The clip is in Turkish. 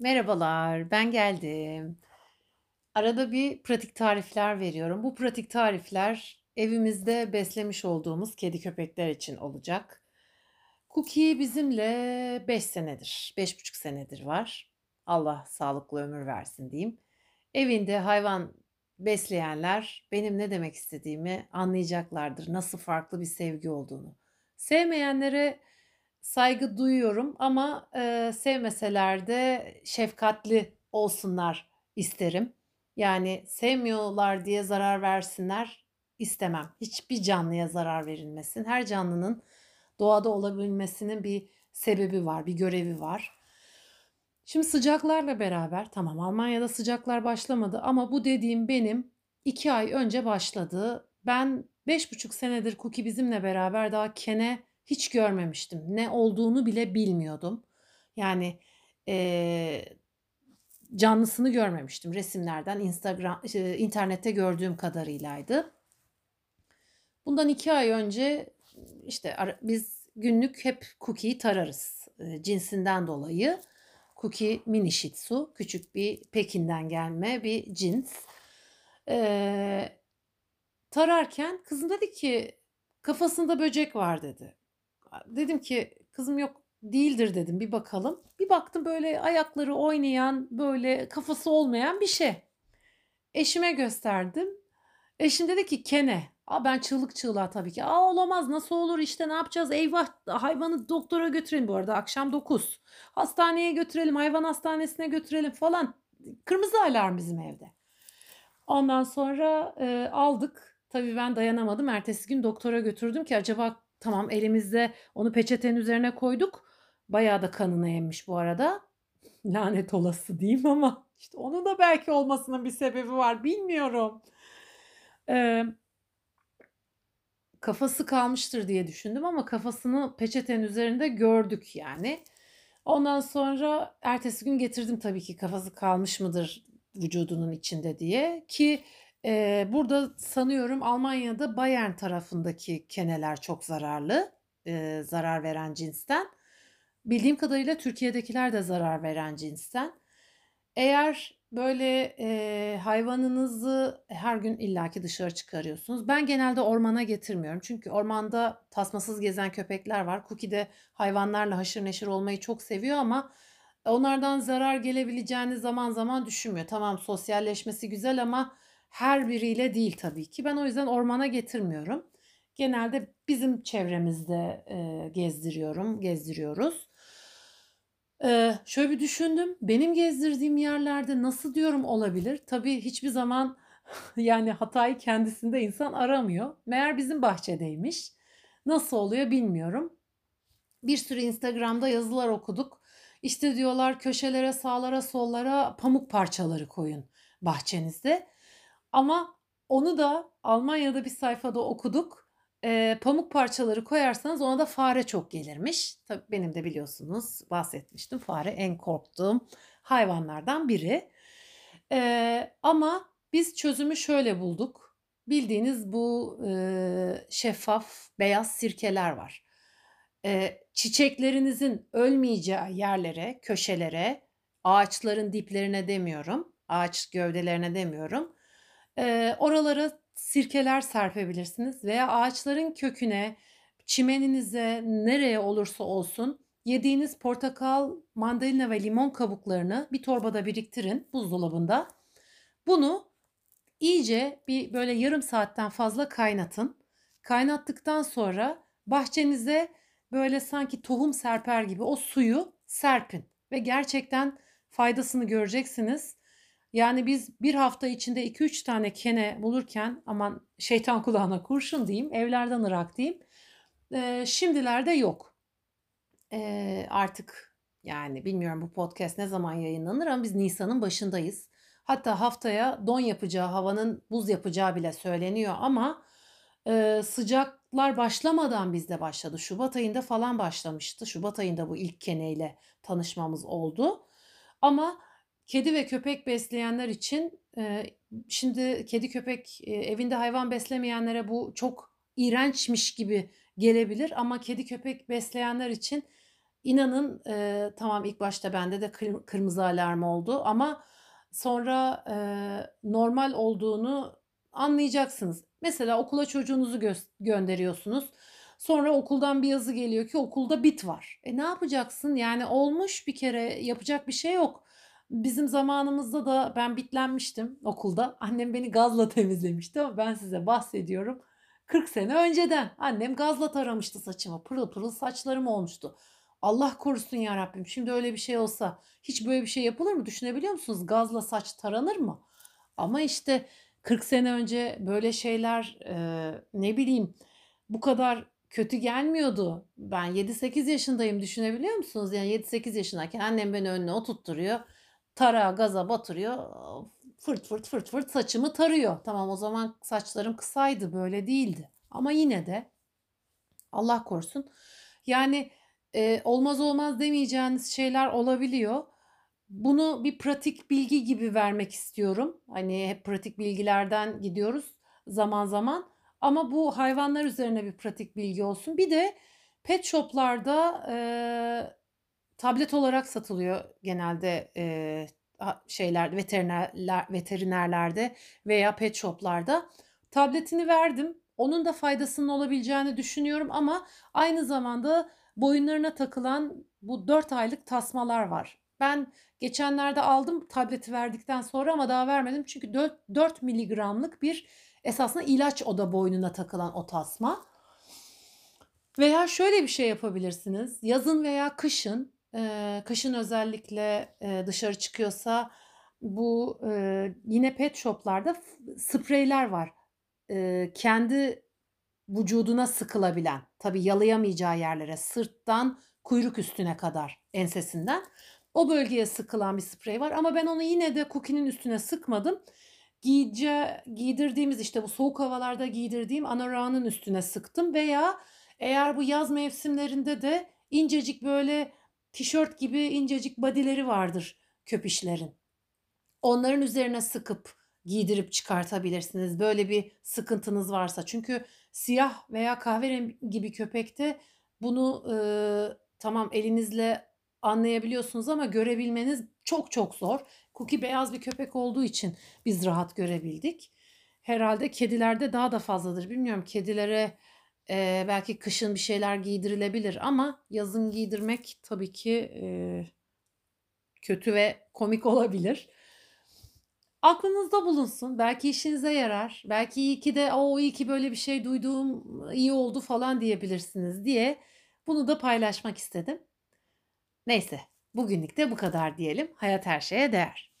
Merhabalar, ben geldim. Arada bir pratik tarifler veriyorum. Bu pratik tarifler evimizde beslemiş olduğumuz kedi köpekler için olacak. Cookie bizimle 5 senedir, beş buçuk senedir var. Allah sağlıklı ömür versin diyeyim. Evinde hayvan besleyenler benim ne demek istediğimi anlayacaklardır. Nasıl farklı bir sevgi olduğunu. Sevmeyenlere saygı duyuyorum ama eee, sevmeseler de şefkatli olsunlar isterim. Yani sevmiyorlar diye zarar versinler istemem. Hiçbir canlıya zarar verilmesin. Her canlının doğada olabilmesinin bir sebebi var, bir görevi var. Şimdi sıcaklarla beraber tamam Almanya'da sıcaklar başlamadı ama bu dediğim benim 2 ay önce başladı. Ben beş buçuk senedir Cookie bizimle beraber daha kene hiç görmemiştim. Ne olduğunu bile bilmiyordum. Yani eee, canlısını görmemiştim. Resimlerden Instagram, şey, internette gördüğüm kadarıylaydı. Bundan iki ay önce işte biz günlük hep Cookie'yi tararız e, cinsinden dolayı. Cookie mini shih tzu. Küçük bir Pekin'den gelme bir cins. Ee, tararken kızım dedi ki kafasında böcek var dedi. Dedim ki kızım yok değildir dedim bir bakalım. Bir baktım böyle ayakları oynayan böyle kafası olmayan bir şey. Eşime gösterdim. Eşim dedi ki kene. Aa, ben çığlık çığlığa tabii ki. Aa olamaz nasıl olur işte ne yapacağız? Eyvah hayvanı doktora götürelim bu arada akşam 9. Hastaneye götürelim hayvan hastanesine götürelim falan. Kırmızı alarm bizim evde. Ondan sonra e, aldık. Tabii ben dayanamadım. Ertesi gün doktora götürdüm ki acaba tamam elimizde onu peçetenin üzerine koyduk. Bayağı da kanını emmiş bu arada. Lanet olası diyeyim ama işte onun da belki olmasının bir sebebi var bilmiyorum. Ee, kafası kalmıştır diye düşündüm ama kafasını peçetenin üzerinde gördük yani. Ondan sonra ertesi gün getirdim tabii ki kafası kalmış mıdır vücudunun içinde diye ki e, burada sanıyorum Almanya'da Bayern tarafındaki keneler çok zararlı, e, zarar veren cinsten. Bildiğim kadarıyla Türkiye'dekiler de zarar veren cinsten. Eğer böyle e, hayvanınızı her gün illaki dışarı çıkarıyorsunuz. Ben genelde ormana getirmiyorum. Çünkü ormanda tasmasız gezen köpekler var. Cookie de hayvanlarla haşır neşir olmayı çok seviyor ama onlardan zarar gelebileceğini zaman zaman düşünmüyor. Tamam sosyalleşmesi güzel ama her biriyle değil tabii ki. Ben o yüzden ormana getirmiyorum. Genelde bizim çevremizde e, gezdiriyorum, gezdiriyoruz. Eee, şöyle bir düşündüm. Benim gezdirdiğim yerlerde nasıl diyorum olabilir? Tabii hiçbir zaman yani hatayı kendisinde insan aramıyor. Meğer bizim bahçedeymiş. Nasıl oluyor bilmiyorum. Bir sürü Instagram'da yazılar okuduk. İşte diyorlar köşelere, sağlara, sollara pamuk parçaları koyun bahçenizde. Ama onu da Almanya'da bir sayfada okuduk. Eee, pamuk parçaları koyarsanız ona da fare çok gelirmiş. Tabii benim de biliyorsunuz bahsetmiştim. Fare en korktuğum hayvanlardan biri. Eee, ama biz çözümü şöyle bulduk. Bildiğiniz bu eee, şeffaf beyaz sirkeler var. Eee, çiçeklerinizin ölmeyeceği yerlere, köşelere, ağaçların diplerine demiyorum, ağaç gövdelerine demiyorum. Eee, oralara sirkeler serpebilirsiniz veya ağaçların köküne, çimeninize, nereye olursa olsun yediğiniz portakal, mandalina ve limon kabuklarını bir torbada biriktirin buzdolabında. Bunu iyice bir böyle yarım saatten fazla kaynatın. Kaynattıktan sonra bahçenize böyle sanki tohum serper gibi o suyu serpin ve gerçekten faydasını göreceksiniz. Yani biz bir hafta içinde 2-3 tane kene bulurken aman şeytan kulağına kurşun diyeyim, evlerden ırak diyeyim. Eee, şimdilerde yok. Eee, artık yani bilmiyorum bu podcast ne zaman yayınlanır ama biz Nisan'ın başındayız. Hatta haftaya don yapacağı, havanın buz yapacağı bile söyleniyor ama eee, sıcaklar başlamadan bizde başladı. Şubat ayında falan başlamıştı. Şubat ayında bu ilk keneyle tanışmamız oldu. Ama kedi ve köpek besleyenler için eee, şimdi kedi köpek eee, evinde hayvan beslemeyenlere bu çok iğrençmiş gibi gelebilir ama kedi köpek besleyenler için inanın, eee, tamam ilk başta bende de kır kırmızı alarm oldu ama sonra, normal olduğunu anlayacaksınız. Mesela okula çocuğunuzu gös gönderiyorsunuz. Sonra okuldan bir yazı geliyor ki okulda bit var. E, ne yapacaksın? Yani olmuş bir kere, yapacak bir şey yok. Bizim zamanımızda da ben bitlenmiştim okulda. Annem beni gazla temizlemişti ama ben size bahsediyorum 40 sene önceden. Annem gazla taramıştı saçımı. Pırıl pırıl saçlarım olmuştu. Allah korusun ya Rabbim. Şimdi öyle bir şey olsa hiç böyle bir şey yapılır mı? Düşünebiliyor musunuz? Gazla saç taranır mı? Ama işte 40 sene önce böyle şeyler, eee, ne bileyim, bu kadar kötü gelmiyordu. Ben 7-8 yaşındayım düşünebiliyor musunuz? Yani 7-8 yaşındayken annem beni önüne oturtturuyor. Tarağı gaza batırıyor. Fırt fırt fırt fırt saçımı tarıyor. Tamam o zaman saçlarım kısaydı, böyle değildi. Ama yine de Allah korusun. Yani, eee, olmaz olmaz demeyeceğiniz şeyler olabiliyor. Bunu bir pratik bilgi gibi vermek istiyorum. Hani hep pratik bilgilerden gidiyoruz zaman zaman ama bu hayvanlar üzerine bir pratik bilgi olsun. Bir de pet shop'larda, eee, tablet olarak satılıyor genelde, ha şeyler veterinerler veterinerlerde veya pet shop'larda. Tabletini verdim. Onun da faydasının olabileceğini düşünüyorum ama aynı zamanda boyunlarına takılan bu 4 aylık tasmalar var. Ben geçenlerde aldım tableti verdikten sonra ama daha vermedim çünkü dört 4 miligramlık bir esasında ilaç o da boynuna takılan o tasma. Veya şöyle bir şey yapabilirsiniz. Yazın veya kışın, eee, kışın özellikle, dışarı çıkıyorsa bu, yine pet shop'larda spreyler var. Kendi vücuduna sıkılabilen, tabii yalayamayacağı yerlere, sırttan kuyruk üstüne kadar, ensesinden. O bölgeye sıkılan bir sprey var ama ben onu yine de Cookie'nin üstüne sıkmadım. Giyce giydirdiğimiz, işte bu soğuk havalarda giydirdiğim anorağının üstüne sıktım veya eğer bu yaz mevsimlerinde de incecik böyle tişört gibi incecik body'leri vardır köpişlerin. Onların üzerine sıkıp giydirip çıkartabilirsiniz böyle bir sıkıntınız varsa. Çünkü siyah veya kahverengi bir köpekte bunu, ııı, tamam elinizle anlayabiliyorsunuz ama görebilmeniz çok çok zor. Cookie beyaz bir köpek olduğu için biz rahat görebildik. Herhâlde kedilerde daha da fazladır. Bilmiyorum kedilere, eee, belki kışın bir şeyler giydirilebilir ama yazın giydirmek tabii ki, eee, kötü ve komik olabilir. Aklınızda bulunsun. Belki işinize yarar. Belki iyi ki de, "O, iyi ki böyle bir şey duydum, iyi oldu." falan diyebilirsiniz diye bunu da paylaşmak istedim. Neyse, bugünlük de bu kadar diyelim. Hayat her şeye değer.